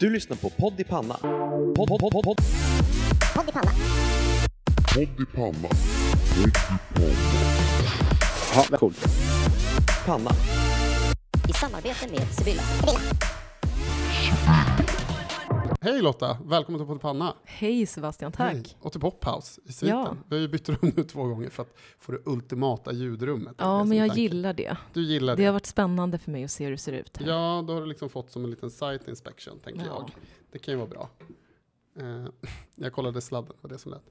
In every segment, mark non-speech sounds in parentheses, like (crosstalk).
Du lyssnar på Podd i Panna. Podd, podd, podd, podd. Podd i panna. Podd i panna. Ja, coolt. Panna. I samarbete med Sibylla. Sibylla. Hej Lotta, välkommen till panna. Hej Sebastian, tack. Hej. Och till Pophouse i sviten. Ja. Vi har ju bytt rum nu två gånger för att få det ultimata ljudrummet. Ja, men jag tanken. gillar det. Du gillar det? Det har varit spännande för mig att se hur det ser ut här. Ja, då har du liksom fått som en liten site inspection, tänker Ja. jag. Det kan ju vara bra. Eh, (laughs) jag kollade sladden, var det som lät.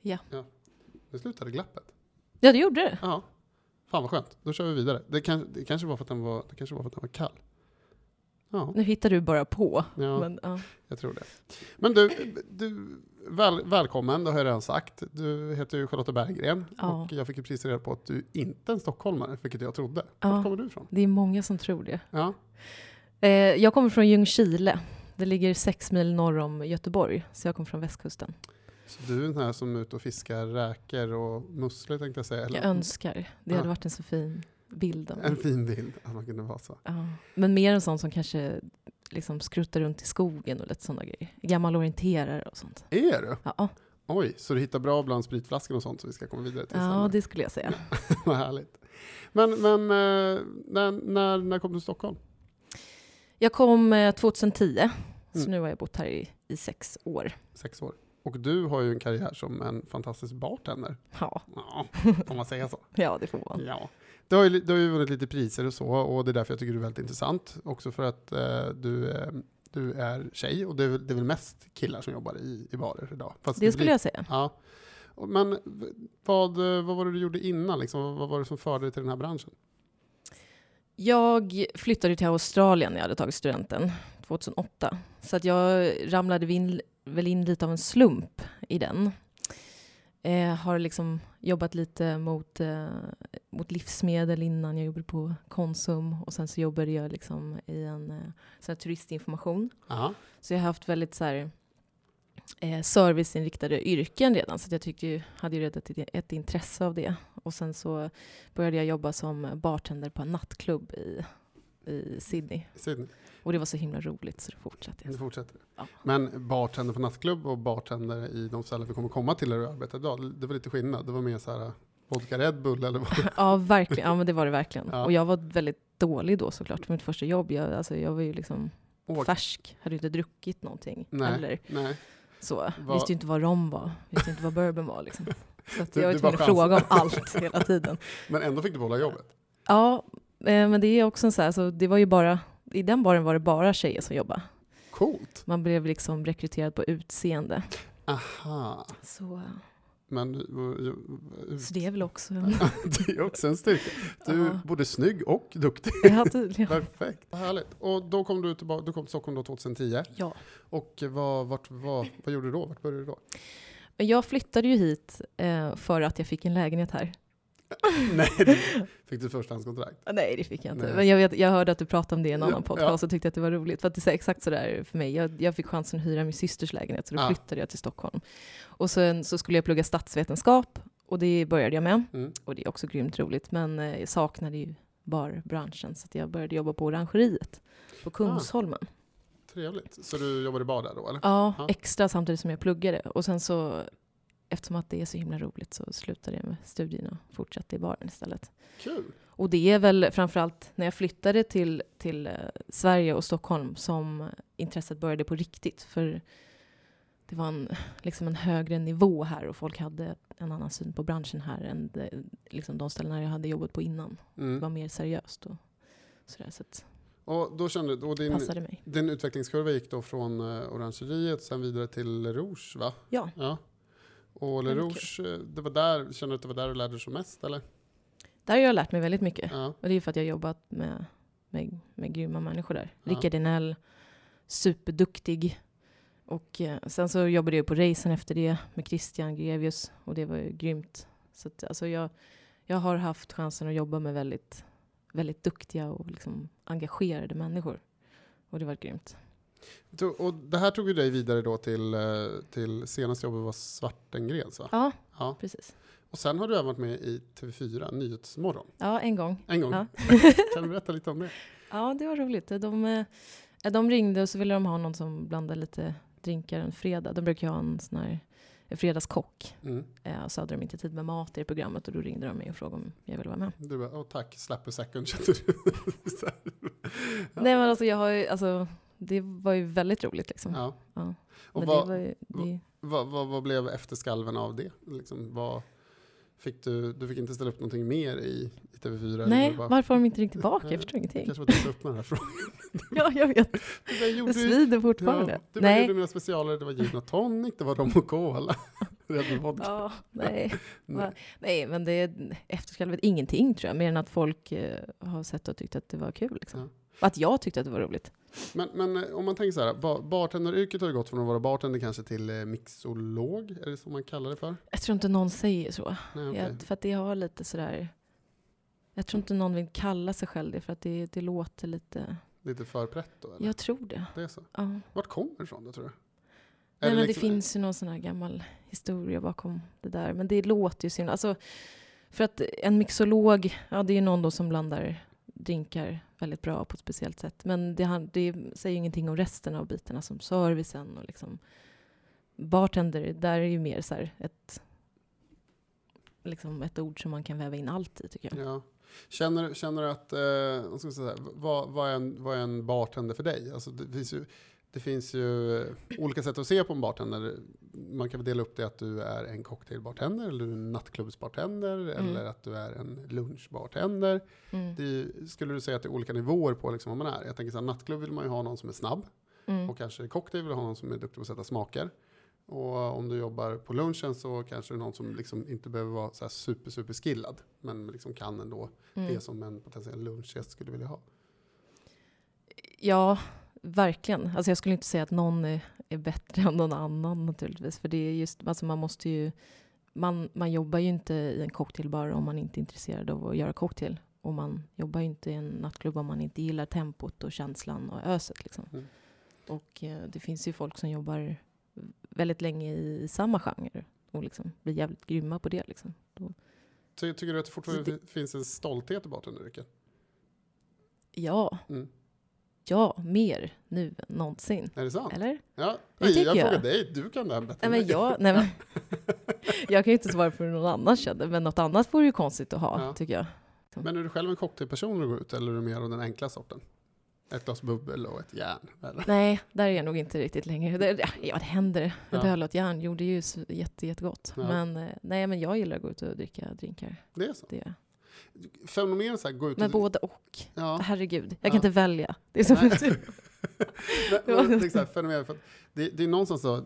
Ja. Nu slutade glappet. Ja, det gjorde det. Ja. Fan vad skönt, då kör vi vidare. Det, kan, det kanske var för att den var, det kanske var för att den var kall. Ja, Nu hittar du bara på. ja Men, ja. jag tror det. Men du, du väl, välkommen, det har jag redan sagt. Du heter ju Charlotta Berggren Ja. och jag fick ju precis reda på att du inte är en stockholmare, vilket jag trodde. Ja. Var kommer du ifrån? Det är många som tror det. Ja. Eh, jag kommer från Ljungskile. Det ligger sex mil norr om Göteborg, så jag kommer från västkusten. Så du är den här som är ute och fiskar räkor och musslor tänkte jag säga. eller? Jag önskar. Det Ja. hade varit en så fin bild av. En fin bild, att man kunde vara så. Ja. Men mer en sån som kanske liksom skruttar runt i skogen och lite sådana grejer. Gammal orienterare och sånt. Är du? Ja, Oj, så du hittar bra bland spritflaskor och sånt som vi ska komma vidare till ja sen. det skulle jag säga. (laughs) Vad härligt. Men, men eh, när, när, när kom du till Stockholm? Jag kom eh, 2010, så Mm. nu har jag bott här i, i sex år. Sex år. Och du har ju en karriär som en fantastisk bartender. Ja, Ja, får man säga så? (laughs) ja det får man. Ja. Du har, ju, du har ju vunnit lite priser och så, och det är därför jag tycker du är väldigt intressant. Också för att eh, du, eh, du är tjej, och det är, det är väl mest killar som jobbar i, i barer idag. Fast Det skulle blir- jag säga. Ja. Men vad, eh, vad var det du gjorde innan? Liksom? Vad- Vad var det som förde dig till den här branschen? Jag flyttade till Australien när jag hade tagit studenten 2008. Så att jag ramlade in, väl in lite av en slump i den. Eh, har liksom jobbat lite mot, eh, mot livsmedel innan. Jag jobbade på Konsum och sen så jobbade jag liksom i en eh, sån turistinformation. Aha. Så jag har haft väldigt så här, eh, serviceinriktade yrken redan, så jag tyckte ju, hade ju redan ett, ett intresse av det. Och sen så började jag jobba som bartender på en nattklubb i, i Sydney. Sydney, Och det var så himla roligt, så det fortsatte jag. fortsätter Ja. Men bartender på nattklubb och bartender i de ställen vi kommer komma till där du arbetar idag, det var lite skillnad. Det var mer så här eh, vodka Red Bull eller vad? (laughs) Ja, verkligen. Ja, men det var det verkligen. Ja. Och jag var väldigt dålig då såklart, för mitt första jobb. Jag, alltså, jag var ju liksom Åh, färsk, hade inte druckit någonting. Nej. Eller Nej. så. Vad- Visste ju inte vad rom var, visste inte vad bourbon var. Liksom. (laughs) Så att Du- jag var tvungen att fråga om allt hela tiden. (laughs) Men ändå fick du behålla jobbet. Ja, men det är också så här, så det var ju bara, i den baren var det bara tjejer som jobbade. Coolt. Man blev liksom rekryterad på utseende. Aha. Så, Men eh, så det är väl också en... (laughs) det är också en styrka. Du är Ja. både snygg och duktig. Ja, tydligen. Perfekt. Härligt. Och då kom du, tillbaka, du kom till Stockholm då 2010. Ja. Och vad, vart, vad, vad gjorde du då? Vart började du då? Jag flyttade ju hit eh, för att jag fick en lägenhet här. (laughs) Nej, du fick du förstahandskontrakt? Nej, det fick jag inte. Nej. Men jag, vet, jag hörde att du pratade om det i en annan podcast ja. och tyckte att det var roligt. För att det är exakt så där för mig. Jag, jag fick chansen att hyra min systers lägenhet, så då Ja. flyttade jag till Stockholm. Och sen så skulle jag plugga statsvetenskap och det började jag med. Mm. Och det är också grymt roligt, men eh, jag saknade ju barbranschen så att jag började jobba på Orangeriet på Kungsholmen. Trevligt. Så du jobbade i bar där då, eller? Ja, Ja. extra samtidigt som jag pluggade. Och sen så, eftersom att det är så himla roligt så slutade jag med studierna och fortsatte i baren istället. Kul. Och det är väl framförallt när jag flyttade till, till eh, Sverige och Stockholm som intresset började på riktigt. För det var en, liksom en högre nivå här och folk hade en annan syn på branschen här än det, liksom de ställena jag hade jobbat på innan. Det var Mm. mer seriöst och sådär, så Och då kände du, och din, din utvecklingskurva gick då från uh, Orangeriet sen vidare till Rouge, va? Ja, Ja. Och Le Rouge, eh, det var där, kände du att det var där du lärde dig som mest, eller? där har jag lärt mig väldigt mycket. Ja. Och det är för att jag har jobbat med, med, med grymma människor där. Ja. Rickard Dinell, superduktig. Och eh, sen så jobbade jag på racen efter det med Christian Grevius och det var ju grymt. Så att, alltså jag, jag har haft chansen att jobba med väldigt, väldigt duktiga och liksom engagerade människor. Och det var grymt. Och det här tog ju dig vidare då till, eh, till senaste jobbet var Svartengrens, va? Ja, Ja. precis. Och sen har du även varit med i TV4, Nyhetsmorgon. Ja, en gång. En gång. Ja. (laughs) kan du berätta lite om det? Ja, det var roligt. De, eh, Ja, De ringde och så ville de ha någon som blandade lite drinkar en fredag. De brukar ju ha en sån här en fredagskock. Mm. Eh, så hade de inte tid med mat i programmet och då ringde de mig och frågade om jag ville vara med. Du bara, åh tack, slap a second. kände du. Här. Nej men alltså jag har ju, alltså det var ju väldigt roligt liksom. ja. Ja. Och vad, det ju, det, vad, vad, vad blev efterskalven av det? Liksom, vad, fick du, du fick inte ställa upp någonting mer i, i TV4? eller nej, det bara- varför har de inte ringt tillbaka? Jag förstår ingenting. kanske var du upp med den här frågan. (laughs) Ja, jag vet. Bara, gjorde, Det svider fortfarande. ja, du nej. gjorde mina specialer, det var gin och tonic, det var rom och cola. (laughs) Vodka. Ja, nej. (laughs) Nej, men det är efterskalvet ingenting tror jag. Mer än att folk eh, har sett och tyckt att det var kul. Liksom. Ja. Och att jag tyckte att det var roligt. Men, men eh, om man tänker så här, ba- bartenderyrket har ju gått från att vara bartender kanske till eh, mixolog, är det så man kallar det för? Jag tror inte någon säger så. Nej, okej. Jag, för att det har lite sådär... Jag tror inte någon vill kalla sig själv det för att det, det låter lite... Lite för prätt då? Eller? Jag tror det. Det är så. Ja. Vart kommer det ifrån då tror du? Nej, men det liksom- finns ju någon sån här gammal historia bakom det där. Men det låter ju så himla- Alltså, för att en mixolog, ja det är ju någon då som blandar drinkar väldigt bra på ett speciellt sätt. Men det, det säger ju ingenting om resten av bitarna som servicen och liksom bartender. Där är ju mer så här ett, liksom ett ord som man kan väva in allt i tycker jag. Ja. Känner, känner du att, eh, vad, vad, vad, är en, vad är en bartender för dig? Alltså det, finns ju, det finns ju eh, olika sätt att se på en bartender. Man kan väl dela upp det att du är en cocktailbartender, eller du är en nattklubbsbartender, eller att du är en lunchbartender. Mm. Det skulle du säga att det är olika nivåer på liksom vad man är? Jag tänker så här, nattklubb vill man ju ha någon som är snabb. Mm. Och kanske cocktail vill ha någon som är duktig på att sätta smaker. Och om du jobbar på lunchen så kanske det är någon som liksom inte behöver vara så super, super skillad. Men liksom kan ändå Mm. det som en potentiell lunchgäst skulle vilja ha. Ja, verkligen. Alltså jag skulle inte säga att någon är, är bättre än någon annan naturligtvis. För det är just, alltså man måste ju, man, man jobbar ju inte i en cocktailbar om man inte är intresserad av att göra cocktail. Och man jobbar ju inte i en nattklubb om man inte gillar tempot och känslan och öset. Liksom. Mm. Och eh, det finns ju folk som jobbar väldigt länge i samma genre och liksom blir jävligt grymma på det. Liksom. Ty, tycker du att det fortfarande det- fi- finns en stolthet i bartenderyrket? Ja, Mm. Ja, mer nu än någonsin. Är det sant? Eller? Ja, Nej, jag jag. frågar dig, du kan det här bättre Nej, men jag, nej, men, (laughs) jag kan ju inte svara på hur någon annan kände, men något annat vore ju konstigt att ha, Ja. tycker jag. Men är du själv en cocktailperson när du går ut, eller är du mer av den enkla sorten? Ett glas bubbel och ett järn? Eller? Nej, där är jag nog inte riktigt längre. Det, ja, det händer. Ja. Ett öl och ett järn gjorde ju jätte, jättegott. Ja. Men, eh, nej, men jag gillar att gå ut och dricka drinkar. Det är så? Det. Fenomen så här, gå ut Men och... både och. Ja. Herregud, jag Ja. kan inte välja. Det är så (laughs) det är fenomen, för det är någonstans så, eh,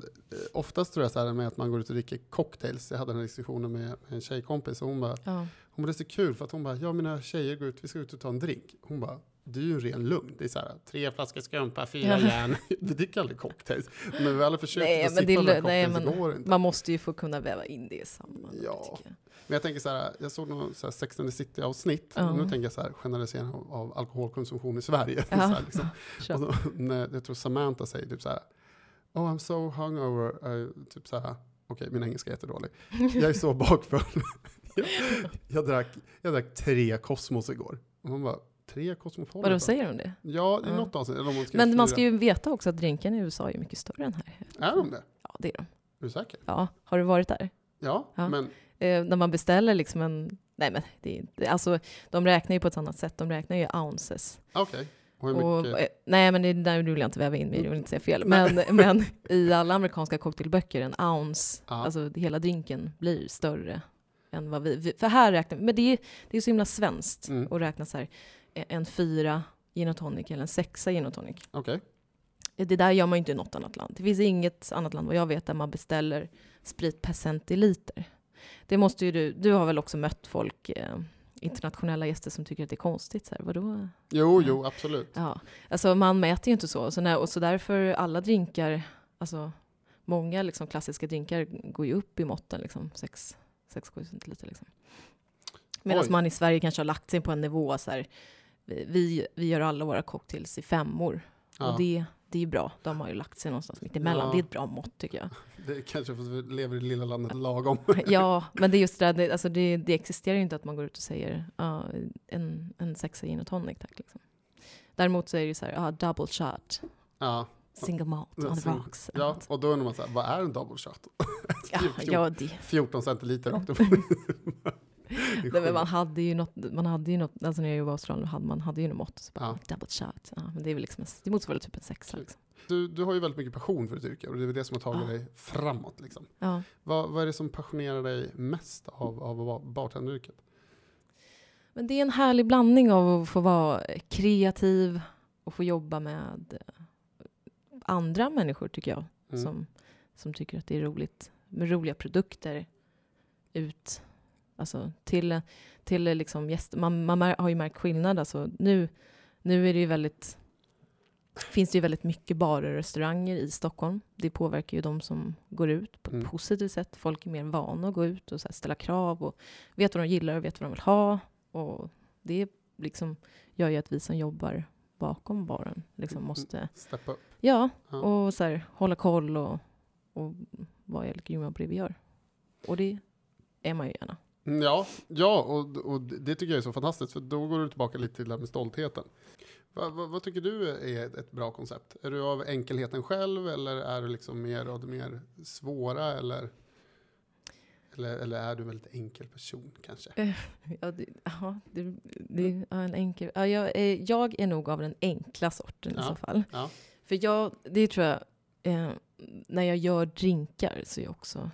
oftast tror jag så här med att man går ut och dricker cocktails. Jag hade den här diskussionen med, med en tjejkompis och hon bara, Ja. hon bara, det är så kul för att hon bara, ja mina tjejer går ut, vi ska ut och ta en drink. Hon bara, det är ju en ren lugn. Det är så här, tre flaskor skumpa, fyra Ja. järn. (laughs) Vi dricker aldrig cocktails. Men vi har aldrig försökt Nej, att sippa är några lö- nej, men går inte. Man måste ju få kunna väva in det i sammanhanget. Ja. jag. Men jag tänker så här, jag såg någon så här Sex and the City-avsnitt. Ja. Nu tänker jag så här, generalisering av, av alkoholkonsumtion i Sverige. Ja. (laughs) så här, liksom. (laughs) Och så, när, jag tror Samantha säger typ så här, Oh I'm so hungover. Uh, typ så här, okej min engelska är jättedålig. Jag är så bakfull. jag, jag, drack, jag drack tre Cosmos igår. Och man bara, tre Cosmopolitan? Vadå, säger de det? Ja, i Ja. något avsnitt. Eller man Men man ska ju veta också att drinkarna i USA är mycket större än här. Är de det? Ja, det är de. Är du säker? Ja, har du varit där? Ja, Ja. men Eh, när man beställer liksom en... Nej men det är inte... Alltså, de räknar ju på ett annat sätt. De räknar ju ounces. okej. Och hur Och, mycket? eh, nej men det där vill jag inte väva in mig jag vill inte säga fel. Men, (laughs) men i alla amerikanska cocktailböcker, en ounce, Ja. alltså hela drinken blir större än vad vi... för här räknar men det är, det är så himla svenskt Mm. att räkna så här, en fyra gin och tonic eller en sexa gin och tonic. Okej. Det där gör man ju inte i något annat land. Det finns inget annat land vad jag vet där man beställer sprit per centiliter. Det måste ju du, du har väl också mött folk, eh, internationella gäster som tycker att det är konstigt. Så här, vadå? Jo, jo, absolut. Ja, alltså man mäter ju inte så. Så, när, och så därför alla drinkar, alltså många liksom klassiska drinkar går ju upp i måtten, liksom 6-7 centiliter. Liksom. Medan man i Sverige kanske har lagt sig på en nivå så här, vi, vi, gör alla våra cocktails i femmor. Ja. Och det, det är bra. De har ju lagt sig någonstans mitt emellan. Ja. Det är ett bra mått tycker jag. (laughs) Det kanske för att vi lever i det lilla landet lagom. (laughs) Ja, (laughs) men det är just det det, alltså det, det existerar ju inte att man går ut och säger ja, en, en sexa gin och tonic tack. Liksom. Däremot så är det ju så här, ja, double shot, Ja, single malt on the rocks. ja, och då undrar man så här, vad är en double shot? ja, ja, det, 14 centiliter rakt upp. Nej, men man hade ju något, man hade ju något, alltså när jag var i Australien hade man hade ju något mått. Så bara, Ja. Double shot. Ja, men det är väl liksom, det motsvarar typ en sexa. Liksom. Du, du har ju väldigt mycket passion för ditt yrke och det är väl det som har tagit Ja. dig framåt. Liksom. Ja. Vad, vad är det som passionerar dig mest av, av bartenderyrket? Men det är en härlig blandning av att få vara kreativ och få jobba med eh, andra människor tycker jag. Mm. Som, som tycker att det är roligt med roliga produkter ut. Alltså till, till liksom gäster. Man, man har ju märkt skillnad. Alltså nu, nu är det ju väldigt, finns det ju väldigt mycket barer och restauranger i Stockholm. Det påverkar ju de som går ut på ett Mm. positivt sätt. Folk är mer vana att gå ut och ställa krav och vet vad de gillar och vet vad de vill ha. Och det liksom gör ju att vi som jobbar bakom baren liksom Mm. måste Steppa upp. Ja, Ja. och så här, hålla koll och, och vara jävligt grymma på det vi gör. Och det är man ju gärna. Ja, ja och, och det tycker jag är så fantastiskt för då går du tillbaka lite till det här med stoltheten. Va, va, vad tycker du är ett, bra koncept? Är du av enkelheten själv eller är du liksom mer av det mer svåra eller, eller, eller är du en väldigt enkel person kanske? Ja, det, ja, det, det är en enkel... Ja, jag, är, jag är nog av den enkla sorten i Ja, så fall. ja. För jag, det tror jag, eh, när jag gör drinkar så är jag också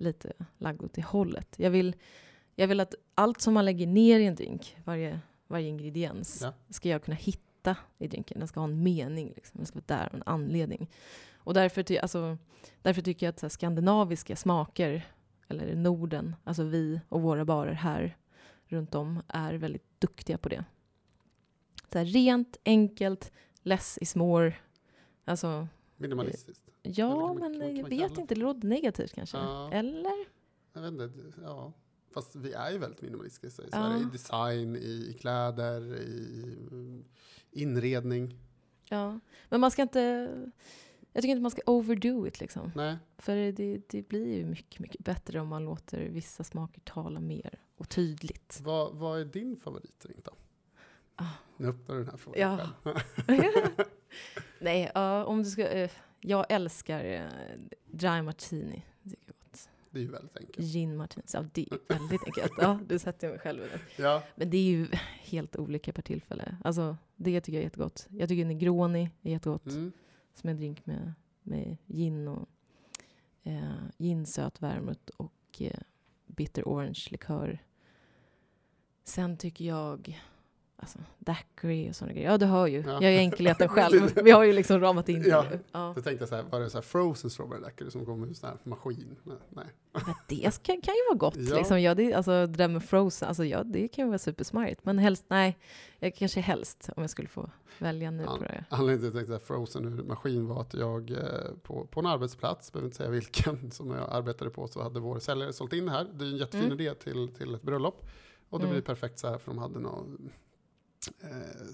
lite lagd åt det hållet. Jag vill, jag vill att allt som man lägger ner i en drink, varje, varje ingrediens, Ja. ska jag kunna hitta i drinken. Den ska ha en mening, liksom. den ska vara där en anledning. Och därför, ty, alltså, därför tycker jag att här, skandinaviska smaker, eller Norden, alltså vi och våra barer här runt om, är väldigt duktiga på det. Så här, rent, enkelt, less is more. Alltså, Minimalistiskt? ja, men man- jag vet inte, det låter negativt kanske. Ja. Eller? Jag vet inte, ja. Fast vi är ju väldigt minimalistiska i Ja. Sverige. I design, i, i kläder, i inredning. Ja. Men man ska inte... Jag tycker inte man ska overdo it liksom. Nej, För det, det blir ju mycket, mycket bättre om man låter vissa smaker tala mer och tydligt. vad, vad är din favoritdrink då? Nu öppnar du den här frågan Ja. själv. (laughs) Nej, ja, om du ska... eh, jag älskar eh, dry martini. Det är gott. Det är ju väldigt enkelt. Gin martini. Ja, det är (laughs) väldigt enkelt. Ja, du sätter mig själv i det. Ja, Men det är ju helt olika per tillfälle. Alltså, det tycker jag är jättegott. Jag tycker Negroni är jättegott. mm. Som en drink med, med gin och eh, gin, söt vermouth och eh, bitter orange likör. Sen tycker jag, alltså daiquiri och sådana grejer. Ja, du hör ju. Ja. Jag är enkelheten (laughs) själv. Vi har ju liksom ramat in det Ja. nu. Ja. Då tänkte jag så här, var det så här frozen strawberry daiquiri som kommer ur en sån här maskin? Nej. Men det kan, kan ju vara gott. Ja. Liksom. Ja, det, alltså, det där med frozen, alltså, ja, det kan ju vara supersmarrigt. Men helst, nej. Jag kanske helst, om jag skulle få välja nu Ja. på det. Anledningen till att jag tänkte frozen ur maskin var att jag eh, på, på en arbetsplats, behöver inte säga vilken, (laughs) som jag arbetade på, så hade vår säljare sålt in det här. Det är en jättefin Mm. idé till, till ett bröllop. Och det Mm. blir perfekt så här, för de hade något eh,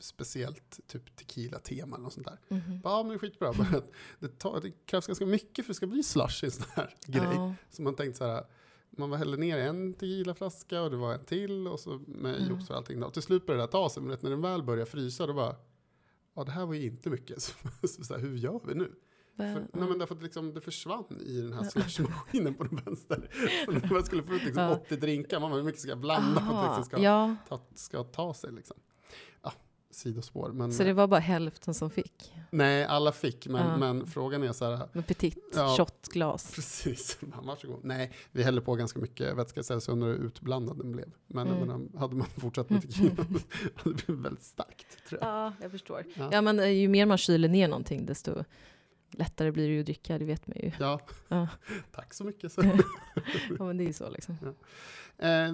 speciellt typ tequila-tema eller något sånt där. Mhm. Ja, men det är skitbra. Men (laughs) det, tar, det krävs ganska mycket för att det ska bli slush i en sån här (laughs) grej. Ja. Så man tänkte så här, man var hällde ner en tequilaflaska och det var en till och så med Mm. juice och allting. Och till slut började det ta sig, men när den väl började frysa då bara, ja det här var ju inte mycket. (laughs) Så, så, så här, hur gör vi nu? För, nej, men därför att liksom, det försvann i den här slushmaskinen på den vänster. (laughs) Så man skulle få ut liksom Ja. 80 drinkar, man bara, hur mycket ska jag blanda för att det Aha, liksom ska, ja, ta, ska ta sig liksom. Ja, sidospår. Men, så det var bara hälften som fick. Nej, alla fick, men, Ja. men frågan är så här, Med petit Ja. shotglas. Precis, (laughs) varsågod. Nej, vi hällde på ganska mycket vätska istället så undrar hur utblandad den blev. Men Mm. menar, hade man fortsatt med tequila (laughs) hade det blivit väldigt starkt. Tror jag. Ja, jag förstår. Ja. Ja. men eh, ju mer man kyler ner någonting, desto lättare blir det ju att dricka, det vet man ju. Ja, Ja. (laughs) tack så mycket. Så. (laughs) Ja, men det är ju så liksom. Eh,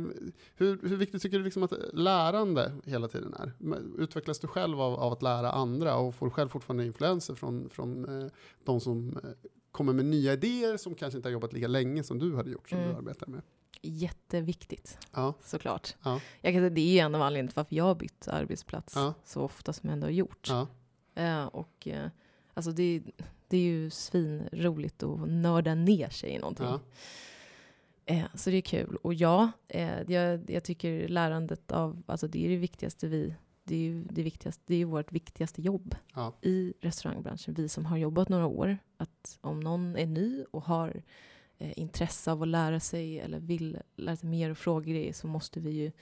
hur, hur viktigt tycker du liksom att lärande hela tiden är? Utvecklas du själv av, av att lära andra och får själv fortfarande influenser från, från eh, de som eh, kommer med nya idéer som kanske inte har jobbat lika länge som du hade gjort, som Mm. du arbetar med? Jätteviktigt, Ja, såklart. Ja. Jag kan säga, det är en av anledningarna till varför jag har bytt arbetsplats Ja. så ofta som jag ändå har gjort. ja, Eh, och eh, alltså det, det är ju svinroligt att nörda ner sig i någonting. ja. Eh, så det är kul. Och ja, eh, jag, jag tycker lärandet av, alltså det är det viktigaste vi det är ju det viktigaste, det är vårt viktigaste jobb Ja. i restaurangbranschen, vi som har jobbat några år, att om någon är ny och har eh, intresse av att lära sig eller vill lära sig mer och fråga grejer så måste vi ju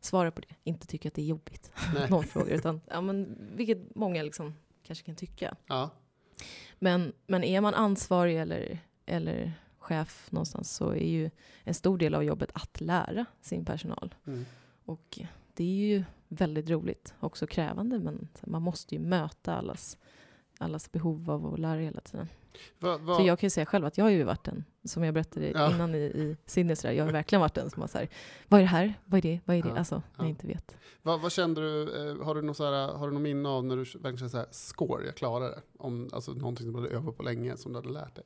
svara på det. Inte tycka att det är jobbigt (laughs) någon frågar, utan ja, men, vilket många liksom kanske kan tycka. Ja. Men, men är man ansvarig eller, eller chef någonstans så är ju en stor del av jobbet att lära sin personal. Mm. Och det är ju väldigt roligt, också krävande, men man måste ju möta allas, allas behov av att lära hela tiden. Va, va, Så jag kan ju säga själv att jag har ju varit den, som jag berättade Ja. innan i, i Sydney, där, jag har verkligen varit den som har så här, vad är det här? Vad är det? Vad är det? Ja, Alltså, ja. jag inte vet. va, vad kände du, eh, har du något, så här, har du något minne av när du verkligen kände så här, score, jag klarade det? Om, alltså någonting som du hade övat på länge, som du hade lärt dig?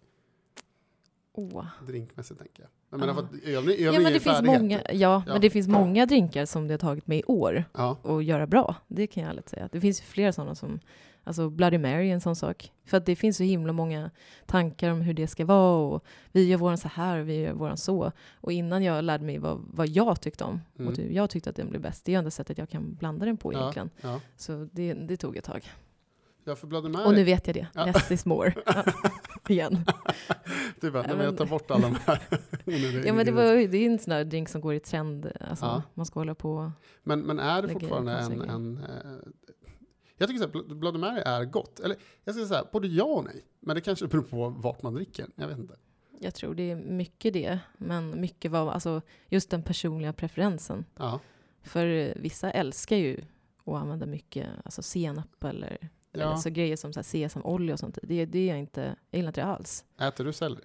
Åh. Drinkmässigt tänker jag. Jag menar för att övning, övning Ja, men det finns många, ja, Ja. men det finns många drinkar som det har tagit mig år Ja, att göra bra. Det kan jag ärligt säga. Det finns ju flera sådana som, alltså Bloody Mary är en sån sak. För att det finns så himla många tankar om hur det ska vara och vi gör våran så här och vi gör våran så. Och innan jag lärde mig vad, vad jag tyckte om Mm. och hur jag tyckte att den blev bäst, det är ju enda sättet jag kan blanda den på egentligen. ja. Så det, det tog ett tag. ja för Bloody Mary, Och nu vet jag det. Ja. Less is more. (laughs) Ja, Igen. du bara, Ja, nej, men jag tar bort alla de här (laughs) Ja men det, var, det är en sån där drink som går i trend. Alltså, Ja. Man ska hålla på. Men, men är det fortfarande en... en eh, jag tycker så här, Bl- Bloody Mary är gott. Eller jag ska säga både ja och nej. Men det kanske beror på vart man dricker. Jag vet inte. Jag tror det är mycket det. Men mycket var alltså, just den personliga preferensen. Ja. För vissa älskar ju att använda mycket alltså senap eller, eller ja. så grejer som så här sesamolja och sånt. Det, det är jag inte, jag gillar inte det alls. Äter du selleri?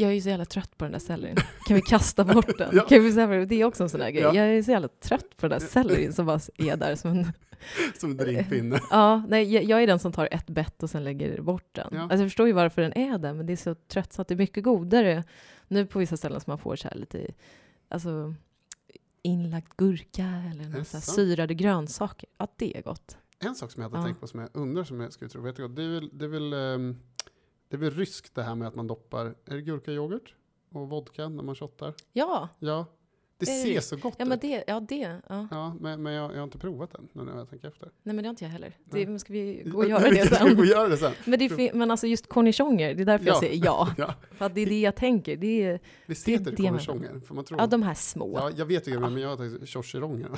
Jag är ju så jävla trött på den där sellerin. Kan vi kasta bort (laughs) den? Ja. kan vi säga, det är också en sån där grej. Ja. Jag är så jävla trött på den där sellerin som bara är där som en (laughs) Som drinkpinne? (laughs) Ja, nej, jag, jag är den som tar ett bett och sen lägger bort den. Ja. Alltså, jag förstår ju varför den är där, men det är så tröttsamt. Det är mycket godare nu på vissa ställen som man får så här lite alltså, inlagd gurka eller några så syrade grönsaker. Ja, det är gott. En sak som jag hade Ja. tänkt på som jag undrar som jag skulle tro vet jag, det är väl, det är väl, ehm, det är väl ryskt det här med att man doppar, är det gurkayoghurt och vodka när man shottar? Ja, Ja, det ser så gott ja men ut. det, ja det. Ja. Ja, men, men jag, jag har inte provat den nu när jag tänker efter. Nej men det har inte jag heller. Det, men ska vi (laughs) gå och göra det ska gå och sen? göra det sen. Men, det men alltså just cornichoner, det är därför jag Ja. säger ja. (laughs) Ja, För att det är det jag tänker. Det är, visst Det heter det cornichoner? För man tror, ja, de här små. ja, jag vet ju det, (laughs) men jag har tagit chorchironger.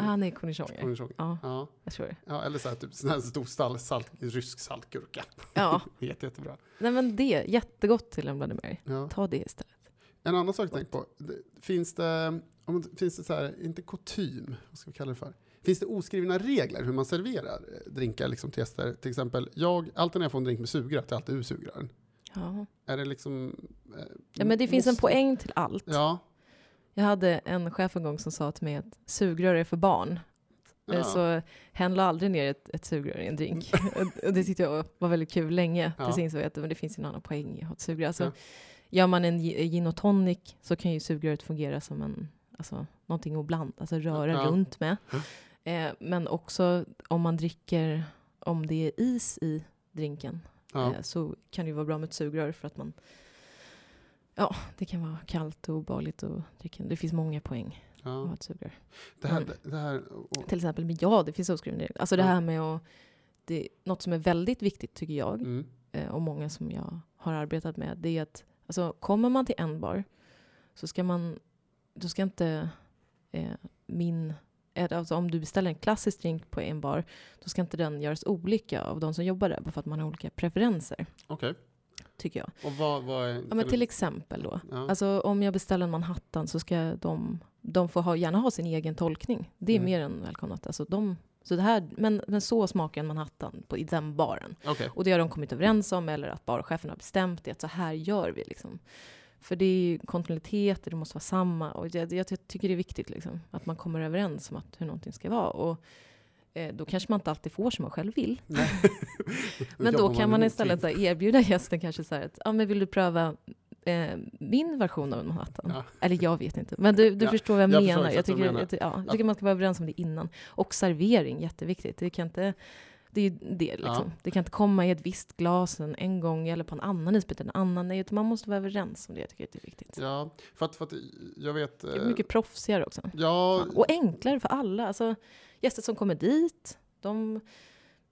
Ah, nej, cornichoner. Ja, Ja, jag tror det. ja, eller så här, typ sån här stor stall, salt, rysk saltgurka. Ja, Jätte, jättebra. nej men det, jättegott till en Bloody Mary. Ja. Ta det istället. En annan sak jag tänkt på. Finns det, om, finns det så här, inte kutym, vad ska vi kalla det för? Finns det oskrivna regler hur man serverar eh, drinkar liksom, till gäster? Till exempel, jag, alltid när jag får en drink med sugrör, tar alltid ur sugrören. Ja. Är det liksom... eh, ja, men det finns en poäng till allt. Ja. Jag hade en chef en gång som sa till mig att sugrör är för barn. Eh, ja. Så hen la aldrig ner ett, ett sugrör i en drink. (laughs) Och- och det tyckte jag var väldigt kul länge. Ja. Tills jag insåg att men det finns en annan poäng i att ha ett sugrör. Alltså, Ja. Gör man en gi- gin och tonic så kan ju sugröret fungera som en, alltså, någonting att blanda, alltså röra Ja. runt med. Eh, men också om man dricker, om det är is i drinken, ja. eh, så kan det ju vara bra med ett sugrör för att man Ja, det kan vara kallt och obehagligt att dricka. Det finns många poäng att ha ja. ett sugrör. Det här, Men- det, här och, Till exempel, men ja, det finns oskrivna regler. Alltså det Ja. här med att... Det, något som är väldigt viktigt tycker jag, mm, eh, och många som jag har arbetat med, det är att alltså, kommer man till en bar så ska man... Då ska inte eh, min... eh, Alltså om du beställer en klassisk drink på en bar, då ska inte den göras olika av de som jobbar där, bara för att man har olika preferenser, Okej. tycker jag. Och vad, vad är... Ja, men du- till exempel då. ja. Alltså om jag beställer en Manhattan så ska de, de får ha, gärna ha sin egen tolkning. Det är Mm. mer än välkomnat. Alltså de, så det här, men, men så smakar en Manhattan på, i den baren. Okej. Och det har de kommit överens om, eller att barchefen har bestämt det, att så här gör vi. Liksom. För det är ju kontinuitet, det måste vara samma. Och jag, jag tycker det är viktigt liksom, att man kommer överens om att, hur någonting ska vara. Och, eh, då kanske man inte alltid får som man själv vill. (laughs) Men då kan man istället så här, erbjuda gästen kanske så här att, ja men vill du pröva eh, min version av en Manhattan? Ja. Eller jag vet inte, men du, du Ja, förstår vad jag, jag menar. Jag tycker, menar. jag, ty- ja, jag tycker man ska vara överens om det innan. Och servering, jätteviktigt. Det kan inte Det är ju det liksom. Det kan inte komma i ett visst glas en, en gång eller på en annan isbit en annan. Nej, utan man måste vara överens om det. Jag tycker det är viktigt. Ja, för att, för att jag vet... Det är eh, mycket proffsigare också. Ja, Och enklare för alla. Alltså, gäster som kommer dit, de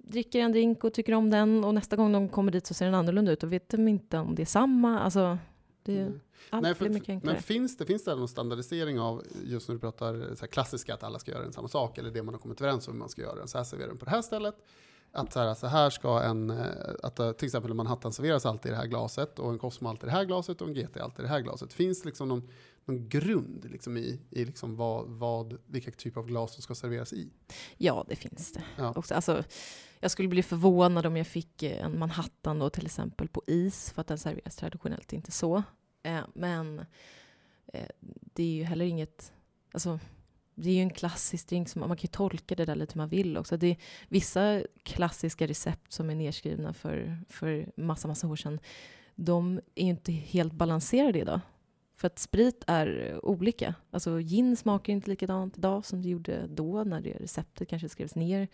dricker en drink och tycker om den och nästa gång de kommer dit så ser den annorlunda ut och vet de inte om det är samma. Alltså, det, Mm. allt Nej, för, blir mycket enklare. men finns det, finns det någon standardisering av, just när du pratar så klassiska, att alla ska göra en samma sak, eller det man har kommit överens om hur man ska göra, så här serverar den på det här stället, att så här, så här ska en, eh, att eh, till exempel en Manhattan serveras alltid i det här glaset, och en Cosmo alltid i det här glaset, och en GT alltid i det här glaset. Finns liksom någon, någon grund liksom i, i liksom vad, vad, vilka typ av glas som ska serveras i? Ja, det finns det. Ja. Också, alltså, jag skulle bli förvånad om jag fick eh, en Manhattan då, till exempel på is, för att den serveras traditionellt inte så. Eh, men eh, det är ju heller inget... Alltså, det är ju en klassisk drink, som, man kan ju tolka det där lite hur man vill också. Det är vissa klassiska recept som är nedskrivna för, för massa, massa år sedan, de är ju inte helt balanserade idag. För att sprit är olika. Alltså gin smakar inte likadant idag som det gjorde då när det receptet kanske skrevs ner.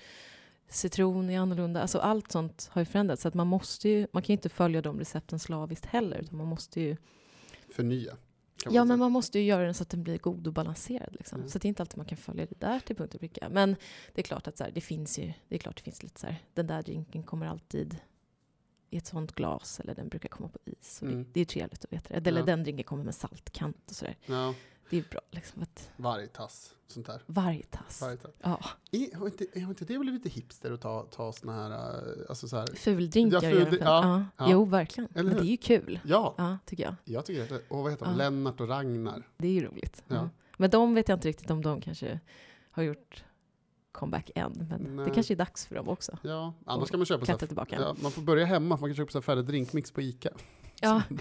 Citron är annorlunda. Alltså allt sånt har ju förändrats. Så att man, måste ju, man kan ju inte följa de recepten slaviskt heller. Utan man måste ju, Förnya? ja, men man måste ju göra den så att den blir god och balanserad. Liksom. Mm. Så det är inte alltid man kan följa det där till punkt och pricka. Men det är klart att så här, det finns ju, det är klart det finns lite så här, den där drinken kommer alltid i ett sånt glas eller den brukar komma på is. Mm. det, det är trevligt att veta det. Eller Ja. den drinken kommer med saltkant och sådär. Ja, Det är bra liksom. Att vargtass, sånt där. varje tass. Vargtass. Ja, Är, har, inte, är inte det blivit lite hipster att ta, ta såna här, eh, alltså så här, fuldrinkar Ja, ful- ja, Ja. Jo, verkligen. Eller Men det är ju kul. ja, Ja, tycker jag. jag tycker det. Och vad heter de? Lennart och Ragnar. Det är ju roligt. Ja. Men de vet jag inte riktigt om de kanske har gjort comeback än. Men Nej. det kanske är dags för dem också. Ja, annars kan man köpa så tillbaka. ja, Man får börja hemma, man kan köpa så färdig drinkmix på Ica. Ja, (laughs)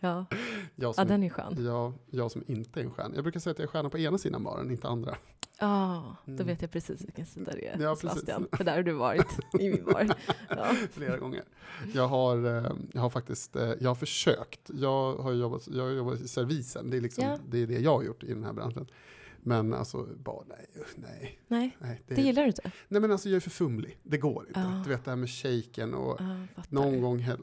ja. Jag ja som, den är skön. jag, jag som inte är en stjärna. Jag brukar säga att jag är stjärna på ena sidan baren, inte andra. Ja, då Mm. vet jag precis vilken sida det är. Ja, Sebastian. precis. För där har du varit (laughs) i min bar. Ja. Flera gånger. Jag har, eh, jag har faktiskt, eh, jag har försökt. Jag har jobbat, jag har jobbat i servisen, det är, liksom, Ja. det är det jag har gjort i den här branschen. Men alltså, bara nej, nej. Nej, nej det gillar du inte? Nej men alltså jag är för fumlig, det går inte. Ja. Du vet det här med shaken och fattar. någon gång häll,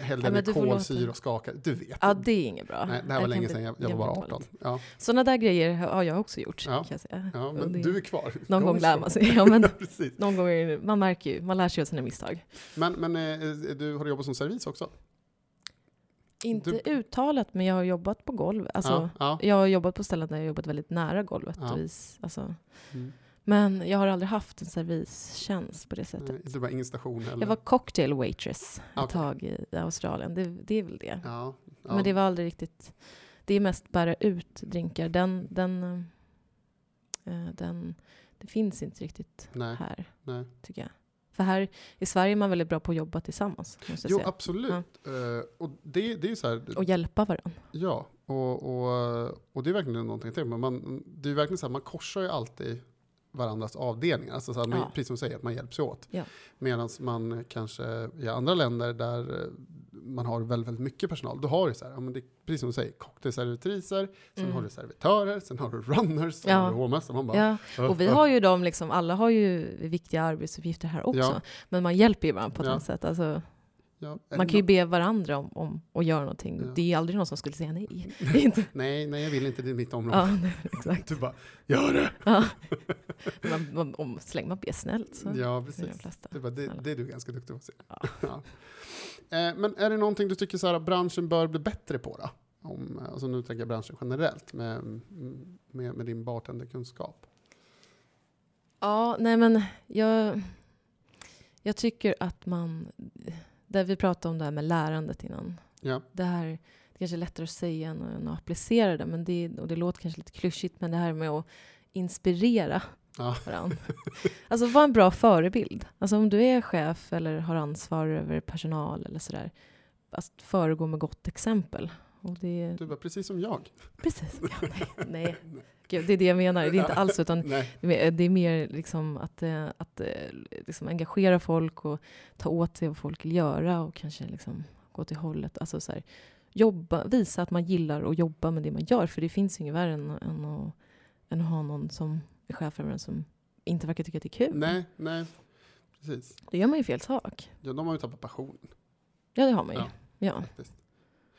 hällde Ja, jag kolsyra och skakade. Du vet. Ja, det är inget bra. Nej, det här var Jag länge sedan, jag, jag var bara bli 18. dåligt. Ja, Sådana där grejer har jag också gjort, Ja. kan jag säga. ja men det- du är kvar. Någon Go gång lär man sig. Ja, men (laughs) Precis. någon gång det, man märker ju, man lär sig av sina misstag. Men, men eh, du har jobbat som servis också? Inte Du- uttalat, men jag har jobbat på golv. Alltså, ja, ja. Jag har jobbat på ställen där jag har jobbat väldigt nära golvet. Ja. Och is, alltså. Mm. Men jag har aldrig haft en servistjänst på det sättet. Det var ingen station eller? Jag var cocktail waitress ett Okej. tag i Australien. Det, det är väl det. Men det var aldrig riktigt... Det är mest bära ut drinkar. Den, den, eh, den, det finns inte riktigt Nej, här, nej. tycker jag. För här i Sverige är man väldigt bra på att jobba tillsammans. Jag Jo, säga. absolut. Eh, och det, det är så här, Och hjälpa varandra. ja, och, och, och det är verkligen någonting till. Men man, det är verkligen så här, man korsar ju alltid varandras avdelningar. Alltså så här, man, Ja. Precis som du säger, att man hjälps åt. Ja. Medan man kanske i andra länder där eh, man har väldigt, väldigt mycket personal, då har du så här, ja, men det, precis som du säger, cocktailservitriser, sen Mm. har du servitörer, sen har du runners, sen Ja. har du hovmästare. Man bara, Ja. "Öh, Och vi öh." har ju dem, liksom, alla har ju viktiga arbetsuppgifter här också. Ja. Men man hjälper ju varandra på ett Ja. annat sätt. Alltså, ja, man kan ju be varandra om, om att göra någonting. Ja. Det är ju aldrig någon som skulle säga nej. (laughs) Nej, nej, jag vill inte, det är mitt område. ja, nej, exakt. (laughs) Du bara, gör det! Ja. (laughs) Man, man, om, så länge man ber snällt så Ja, precis. flesta. Det, bara, det, det är du ganska duktig på att säga. Ja. (laughs) Ja. Eh, men är det någonting du tycker så här, branschen bör bli bättre på då? Om, eh, alltså nu tänker jag branschen generellt med, med, med din bartenderkunskap. Ja, nej men jag, jag tycker att man, där vi pratade om det här med lärandet innan. Ja, Det här, det kanske är lättare att säga än, än att applicera det, men det, och det låter kanske lite klyschigt, men det här med att inspirera Ja. varandra. Alltså var en bra förebild. Alltså om du är chef eller har ansvar över personal eller sådär, alltså, föregå med gott exempel. Och det, du var precis som jag. precis. Ja, nej, (laughs) nej. Gud, det är det jag menar. Det är inte alls utan Nej. det är mer- det är mer liksom att, eh, att eh, liksom engagera folk och ta åt sig vad folk vill göra och kanske liksom gå till hållet. Alltså så här, jobba, visa att man gillar att jobba med det man gör. För det finns ju inget värre än, än, att, än att ha någon som är chef över en som inte verkar tycka att det är kul. Nej, nej, precis. Då gör man ju fel sak. Ja, de har ju tappat passionen Ja, det har man ju. Ja. Ja.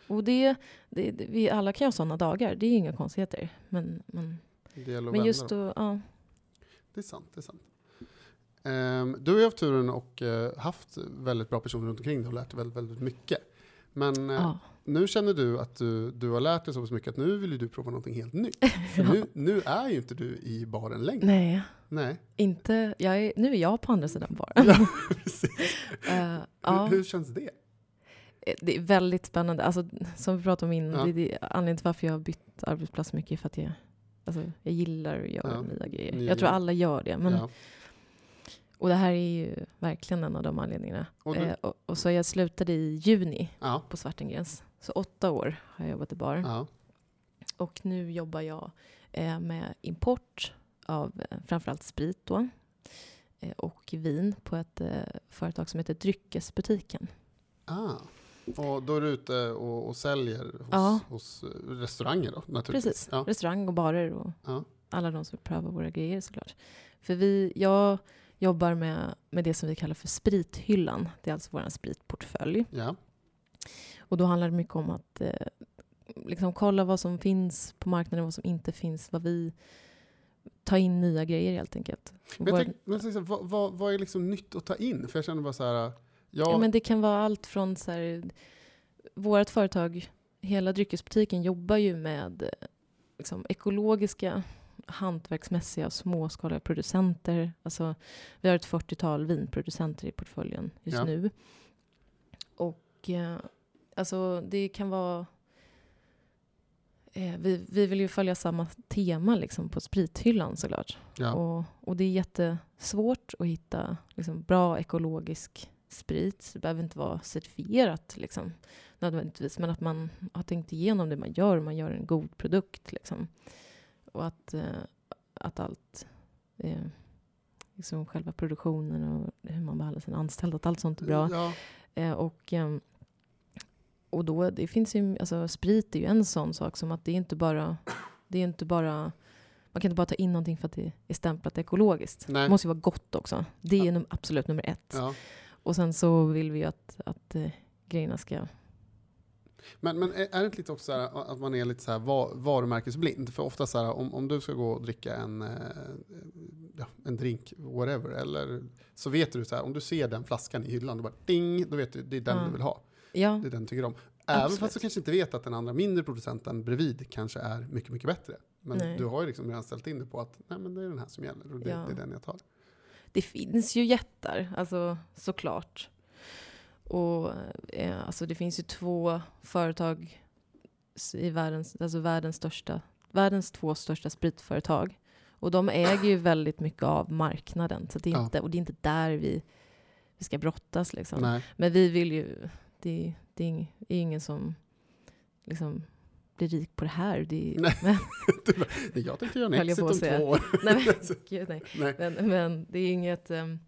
Och det, det, det, vi alla kan ju ha sådana dagar, det är ju inga konstigheter. Men, men, men just då, ja. Det är sant. Det är sant. Ehm, du har ju haft turen och eh, haft väldigt bra personer runt omkring dig och lärt dig väldigt, väldigt mycket. Men eh, ja. Nu känner du att du, du har lärt dig så pass mycket att nu vill du prova någonting helt nytt. (laughs) För nu, nu är ju inte du i baren längre. Nej, Nej. inte, jag är, nu är jag på andra sidan baren. Ja. (laughs) Eh, ja. hur, hur känns det? Eh, Det är väldigt spännande. Alltså, som vi pratade om innan, Ja. det, det, anledningen till varför jag har bytt arbetsplats mycket är för att jag, alltså, jag gillar att göra Ja, nya grejer. nya jag tror alla gör det. Men, ja. Och det här är ju verkligen en av de anledningarna. Och Eh, och, och så jag slutade i juni Ja. på Svartengrens. Så åtta år har jag jobbat i bar. ja. Och nu jobbar jag eh, med import av eh, framförallt sprit då. Eh, och vin på ett eh, företag som heter Dryckesbutiken. Ah. Och då är du ute och, och säljer hos, Ja. hos eh, restauranger då, naturligtvis? Precis. Ja. Restaurang och barer och Ja. alla de som vill pröva våra grejer såklart. För vi, jag jobbar med, med det som vi kallar för sprithyllan. Det är alltså vår spritportfölj. ja. Och då handlar det mycket om att eh, liksom kolla vad som finns på marknaden, vad som inte finns, vad vi tar in nya grejer helt enkelt. Men, jag Vår- tänk, men jag här, vad, vad, vad är liksom nytt att ta in? För jag känner bara så här, ja, Ja, men det kan vara allt från så här, vårt företag, hela dryckesbutiken jobbar ju med eh, liksom, ekologiska, hantverksmässiga, småskaliga producenter. Alltså, vi har ett 40-tal vinproducenter i portföljen just Ja. nu. Och eh, alltså, det kan vara eh, vi, vi vill ju följa samma tema liksom, på sprithyllan såklart. ja. Och, och det är jättesvårt att hitta liksom, bra ekologisk sprit. Det behöver inte vara certifierat liksom, nödvändigtvis, men att man har tänkt igenom det man gör, man gör en god produkt. Liksom. Och att, eh, att allt, eh, liksom själva produktionen och hur man behandlar sina anställda, att allt sånt är bra. Ja, Eh, och, ehm, och då, det finns ju, alltså sprit är ju en sån sak som att det är inte bara, det är inte bara, man kan inte bara ta in någonting för att det är stämplat ekologiskt. Nej. Det måste ju vara gott också. Det är num- absolut nummer ett. ja. Och sen så vill vi ju att, att eh, grejerna ska, Men, men är det inte lite också så här att man är lite så här va- varumärkesblind? För ofta så här, om, om du ska gå och dricka en, eh, ja, en drink, whatever, eller så vet du så här, om du ser den flaskan i hyllan, du bara ding, då vet du, det är den Ja. du vill ha. Ja, Det den tycker om. Även Absolut. fast du kanske inte vet att den andra mindre producenten bredvid kanske är mycket, mycket bättre. Men Nej. du har ju liksom redan ställt in det på att nej, men det är den här som gäller och det, Ja. det är den jag tar. det finns ju jättar, alltså såklart. Och eh, alltså det finns ju två företag i världens, alltså världens största, världens två största spritföretag. Och de äger ju väldigt mycket av marknaden. Så det är Ja. inte, och det är inte där vi, vi ska brottas liksom. Nej. Men vi vill ju, det, det är ing- är ingen som liksom blir rik på det här. Det Nej. men, (laughs) Jag tänkte göra en exit om två år. (laughs) nej, men, (laughs) gud, nej. Nej. Men, men det är inget... ehm,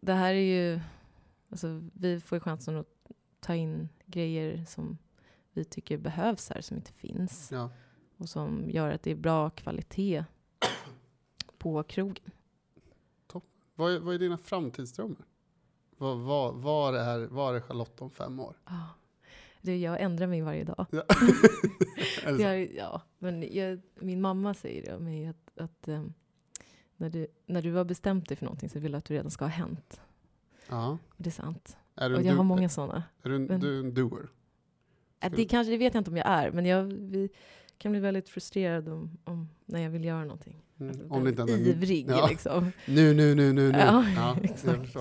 det här är ju... Alltså, vi får ju chansen att ta in grejer som vi tycker behövs här, som inte finns. Ja. Och som gör att det är bra kvalitet på krogen. Vad, är, vad är dina framtidsdrömmar? Vad, vad, var, är, var är Charlotte om fem år? Ah. Du, jag ändrar mig varje dag. Ja. (laughs) Jag, ja, men jag, min mamma säger det om mig att, att ehm, när, du, när du har bestämt dig för någonting så vill du att det redan ska ha hänt. ja. Och det är sant. Är Och jag har många sådana. är du en, men- du en doer? Äh, Det, kanske, det vet jag inte om jag är, men jag vi kan bli väldigt frustrerad om, om när jag vill göra någonting. Mm. Alltså, Om det inte ivrig Ja. liksom. Nu, nu, nu, nu, nu. Ja, jag (laughs) exakt.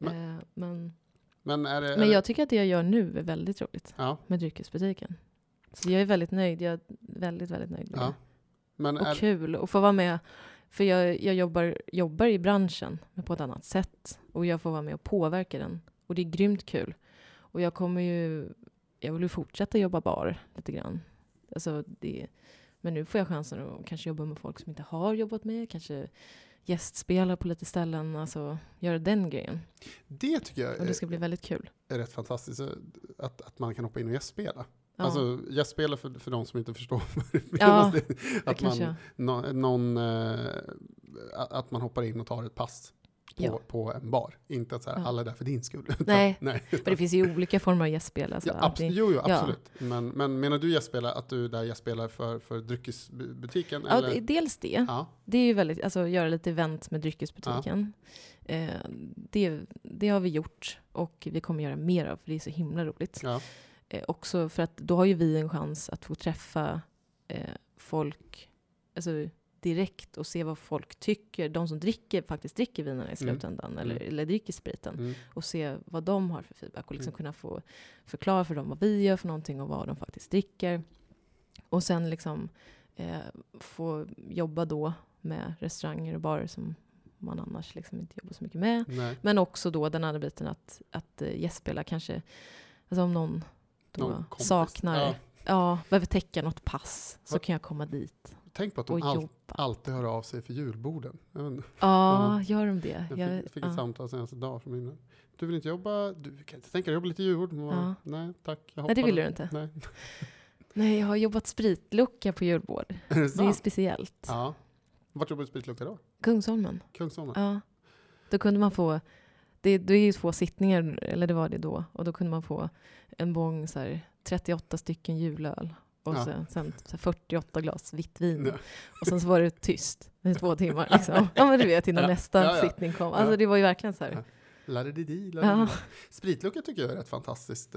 Men, men, Men är det... är men det- jag tycker att det jag gör nu är väldigt roligt Ja, med dryckesbutiken. Så jag är väldigt nöjd. Jag är väldigt, väldigt nöjd med ja. det. Men Och är, kul att få vara med. För jag, jag jobbar, jobbar i branschen, men på ett annat sätt. Och jag får vara med och påverka den. Och det är grymt kul. Och jag kommer ju... Jag vill ju fortsätta jobba bar lite grann. Alltså det, men nu får jag chansen att kanske jobba med folk som inte har jobbat med. Kanske gästspela på lite ställen. Alltså göra den grejen. det tycker jag Och det är, ska bli väldigt kul. är rätt fantastiskt. så Att, att man kan hoppa in och gästspela. Ja. Alltså gästspela för, för de som inte förstår (laughs) vad det Ja, menas. Det att, man, någon, eh, att man hoppar in och tar ett pass på, Ja. på en bar. Inte att så här, Ja. alla är där för din skull. (laughs) utan- Nej, (laughs) nej. Men det finns ju olika former av gästspel. Alltså, Ja, abs- jo, jo, ja. absolut. Men, men menar du gästspela, att du där gästspelar för, för dryckesbutiken? ja, eller? dels det. Ja, Det är ju väldigt, alltså göra lite event med dryckesbutiken. Eh, det, det har vi gjort och vi kommer göra mer av, för det är så himla roligt. ja, Eh, också för att då har ju vi en chans att få träffa eh, folk alltså, direkt och se vad folk tycker. De som dricker, faktiskt dricker vinerna i Mm. slutändan, eller, Mm. eller dricker spriten. mm, Och se vad de har för feedback och liksom Mm. kunna få förklara för dem vad vi gör för någonting och vad de faktiskt dricker. Och sen liksom eh, få jobba då med restauranger och barer som man annars liksom inte jobbar så mycket med. nej. Men också då den andra biten att, att uh, gästspela kanske, alltså om någon Någon saknar, Ja. ja. behöver täcka något pass så Vad- kan jag komma dit Tänk på att de all, alltid hör av sig för julborden. Ja, gör de det? jag Jag- fick, fick ett ja. samtal senaste dag från min Du vill inte jobba? Du kan inte tänka dig jobba lite julbord? Ja. Nej, tack. Jag Nej, det vill då." du inte. Nej. (laughs) Nej, jag har jobbat spritlucka på julbord. (laughs) Är det Det är speciellt. Ja. Vart jobbar du spritlucka då? Kungsholmen. Kungsholmen? Ja. Då kunde man få, det, det är ju två sittningar, eller det var det då, och då kunde man få en bång så här, 38 stycken julöl. Och Ja. sen, sen så här 48 glas vitt vin. Ja. Och sen så var det tyst i två timmar. (laughs) Liksom. Ja men du vet innan Ja. nästa sittning kom. Alltså det var ju verkligen så här. Ja. Ladididi, Ja. ladididi. Spritlucka tycker jag är rätt fantastiskt.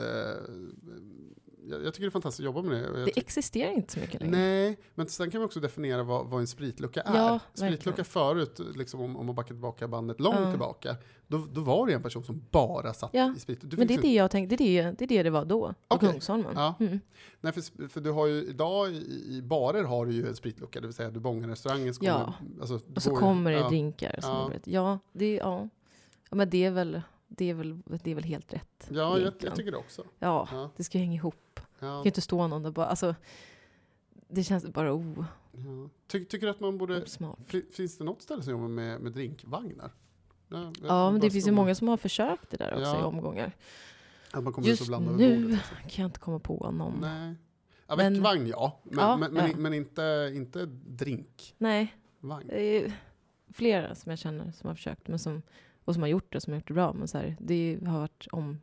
Jag, jag tycker det är fantastiskt att jobba med det. Det existerar inte så mycket längre. Nej, men sen kan vi också definiera vad, vad en spritlucka är. Ja, spritlucka verkligen. förut, liksom om, om man backar tillbaka bandet långt Ja. tillbaka, då, då var det en person som bara satt Ja, i sprit. Du Men det är det jag tänkte, det är det det, är det, det var då. På Okej. Kungsholmen. Ja. Mm. Nej, för, för du har ju idag i, i barer har du ju en spritlucka, det vill säga du bångar restaurangen. så Ja. kommer- Alltså, Och så går kommer det ja. drinkar. Ja. ja, det, ja. ja, men det är, väl, det, är väl, det är väl helt rätt. Ja, jag, jag tycker det också. Ja, Ja. det ska ju hänga ihop. Det Ja. kan ju inte stå någon där bara, alltså, det känns bara oh, Ja. Ty, tycker du att man borde... Finns det något ställe som jobbar med, med drinkvagnar? Ja, Ja, men det finns ju många som har försökt det där också Ja. i omgångar. Att man kommer ut och Just blandar nu bordet. Alltså. kan jag inte komma på någon. Nej. Nej. Ja, Men- väckvagn ja, men, Ja, men, men, men inte, inte drinkvagn. det är flera som jag känner som har försökt men som, och som har gjort det, som har gjort det bra. Men så här, det har varit om,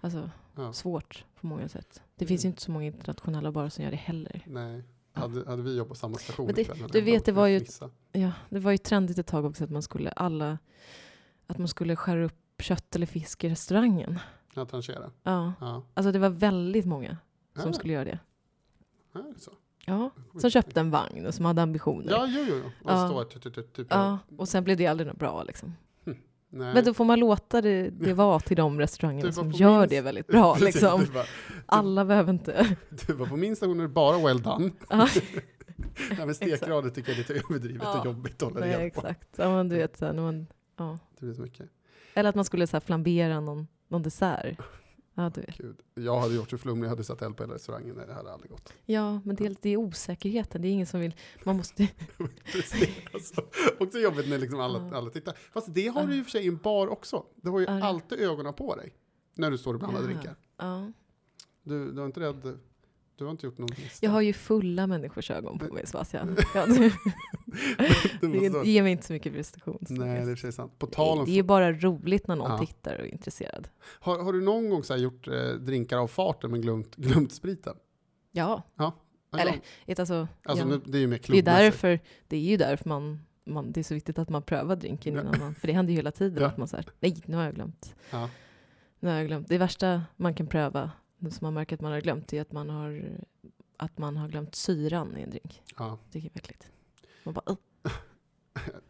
alltså, Ja. svårt på många sätt. Det Mm. finns ju inte så många internationella barer som gör det heller. Nej. Hade, hade vi jobbat på samma station Men det- ikväll du vet, det var ju-. Ja, det var ju trendigt ett tag också att man skulle alla, att man skulle skära upp kött eller fisk i restaurangen. Ja, tranchera. Ja, Ja. alltså det var väldigt många som Ja, skulle göra det. ja, det så? Ja, som köpte en vagn och som hade ambitioner. Ja, jo, jo. jo. Och Ja. står typ, typ, typ, typ Ja, och sen blev det aldrig något bra liksom. Nej. Men då får man låta det, det vara till de restaurangerna som gör minst- det väldigt (laughs) bra. Precis, Liksom. Du, bara, Alla behöver inte... (laughs) du var på min station är det bara well done. Ja, (laughs) Ja, men stekgrader tycker jag är lite överdrivet Ja. och jobbigt att hålla nej, reda på. exakt. Ja, men du vet, så här, när man, ja. Det blir så mycket. Eller att man skulle så här, flambera någon, någon dessert. Ja, du vet. Gud. Jag hade gjort så flumlig, jag hade satt eld på hela restaurangen. Nej, det hade aldrig gått. ja men det är, det är osäkerheten. Det är ingen som vill... Man måste... (laughs) Precis. Alltså, också jobbigt när liksom alla, Ja. alla tittar. Fast det har du ju i och för sig i en bar också. Du har ju det- alltid ögonen på dig. När du står och blandar Ja. drinkar. Ja. Du, du var inte rädd? Du har inte gjort någon lista? Jag har ju fulla människors ögon på mig, Sebastian. (laughs) Det ger mig inte så mycket prestation. nej, det är sant. På tal om... det är bara roligt när någon Ja. tittar och är intresserad. Har, har du någon gång så gjort eh, drinkar av farten men glömt, glömt spriten? Ja, Ja, Eller, alltså, Alltså, ja. det är ju mer det, är därför, det är ju därför man, man, det är så viktigt att man prövar drinken innan man, för det händer ju hela tiden Ja. att man säger nej nu har jag glömt. Ja. Nu har jag glömt. Det värsta man kan pröva, som man märker att man har glömt, är att man har, att man har glömt syran i en drink. Ja. Det är äckligt. Man bara, "Ugh." (laughs)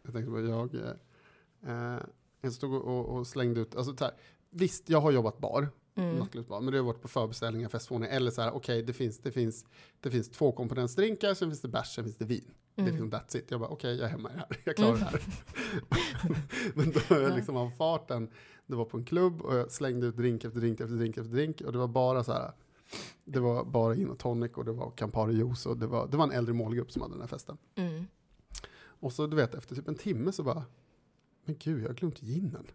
Jag tänkte på, jag, eh, jag stod och, och, slängde ut, alltså så här, visst jag har jobbat bar, mm. nattklubbsbar, men det har varit på förbeställningar, festvåningar, eller så här, okej det, finns, det, finns, det finns två komponentsdrinkar, sen finns det bärs, sen finns det vin. Det är Mm. liksom that's it. Jag bara, okej jag är hemma i det här, jag klarar Mm. det här. (laughs) men då jag Ja. liksom av farten, det var på en klubb och jag slängde ut drink efter drink efter drink efter drink och det var bara så här, det var bara gin och tonic och det var Campari juice och det var, det var en äldre målgrupp som hade den här festen. Mm. Och så du vet efter typ en timme så bara, men gud jag har glömt ginen.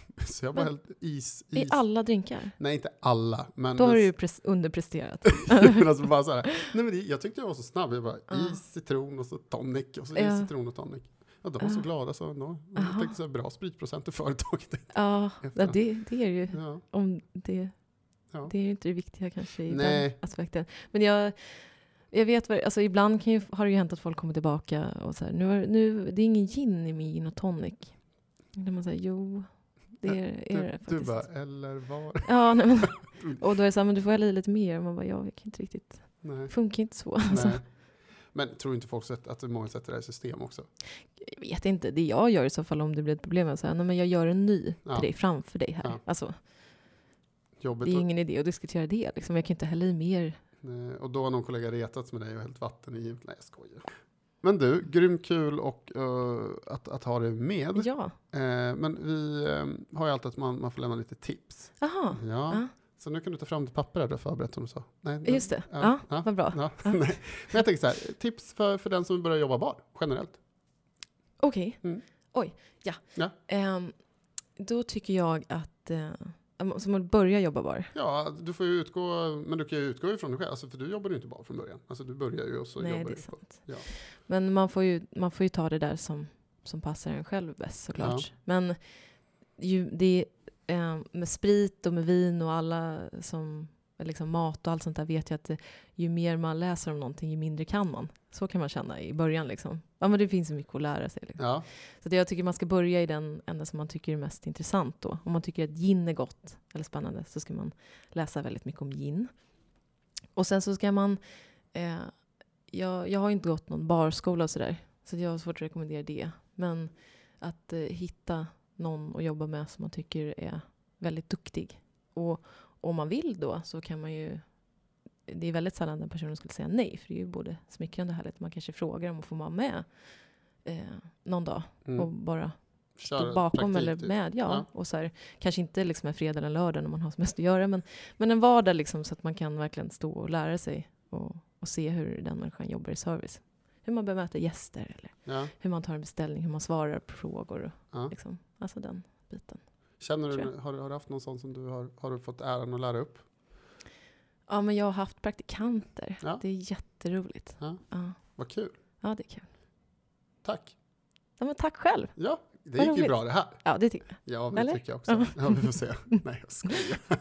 (laughs) Så jag bara Men- hällt is, I is. alla drinkar? Nej, inte alla. Men, Då har du ju pres- underpresterat. (laughs) men alltså bara så här, nej, men det, jag tyckte jag var så snabb. Jag bara Ja. is, citron och så tonic och så Ja. is, citron och tonic. Ja, de var så Ja. glada så ändå. Jag Aha. tänkte så här, bra spritprocent i företaget. (laughs) Ja, det, det är ju Ja. om det, Ja. det är ju inte det viktiga kanske i Nej. den aspekten. Men jag, jag vet vad, alltså ibland kan ju, har det ju hänt att folk kommer tillbaka och så här, nu, nu det är ingen gin i min gin och tonic. Där man säger jo, det är, är det Du, faktiskt. du bara, eller var? Ja, nej, men, (laughs) och då är det så här, men du får hälla i lite mer. Man bara, jag kan inte riktigt, Nej. funkar inte så. Alltså, Nej. Men tror inte folk sätt, att många sätter det här i system också? jag vet inte, det jag gör i så fall om det blir ett problem är att säga, nej men jag gör en ny Ja. till dig framför dig här. Ja. Alltså, Jobbigt. det är att- ingen idé att diskutera det. Liksom. Jag kan inte hälla i mer. Eh, Och då har någon kollega retats med dig och hällt vatten i. Nej, jag skojar. Men du, grymt kul och, eh, att, att ha dig med. Ja, Eh, men vi eh, har ju alltid att man, man får lämna lite tips. jaha. Ja. Så nu kan du ta fram ditt papper där du har förberett som du sa. Nej, men- Just det, Ja, ja, vad bra. Ja. Men jag tänker så här, tips för, för den som börjar jobba bar, generellt. Okej. Mm. Oj, ja. Ehm, då tycker jag att, uh, som att börja jobba bar. Ja, du får ju utgå, men du kan ju utgå ifrån dig själv, alltså, för du jobbar ju inte bar från början. Alltså du börjar ju och så Nej, jobbar det är sant. Ja. Men man får, ju, man får ju ta det där som, som passar en själv bäst såklart. Men ju, det, eh, med sprit och med vin och alla som liksom mat och allt sånt där vet jag att ju mer man läser om någonting ju mindre kan man. Så kan man känna i början. Liksom. Ja, men det finns så mycket att lära sig. Liksom. Ja, Så att jag tycker man ska börja i den ända som man tycker är mest intressant. Då. Om man tycker att gin är gott eller spännande så ska man läsa väldigt mycket om gin. Och sen så ska man... Eh, jag, jag har inte gått någon barskola och sådär, så jag har svårt att rekommendera det. Men att eh, hitta någon att jobba med som man tycker är väldigt duktig. Och om man vill då så kan man ju... Det är väldigt sällan den personen skulle säga nej, för det är ju både smickrande och härligt. Man kanske frågar om att få vara med eh, någon dag mm. och bara stå bakom eller typ. med. Ja. Ja. Och så här, kanske inte liksom en fredag eller en lördag när man har som mest att göra, men, men en vardag liksom, så att man kan verkligen stå och lära sig och, och se hur den människan jobbar i service. Hur man bemöter gäster, eller Ja, hur man tar en beställning, hur man svarar på frågor. Och, ja. liksom, alltså den biten. Känner du, har, du- har du haft någon sån som du har, har du fått äran att lära upp? Ja, men jag har haft praktikanter. Ja. Det är jätteroligt. Ja. Ja. Vad kul. ja, det är kul. Tack. Ja, men tack själv. Ja, det Vad gick ju roligt. bra det här. Ja, det tycker jag. Ja, det Eller? tycker jag också. Ja, vi får se. (laughs) Nej, jag skojar. (laughs)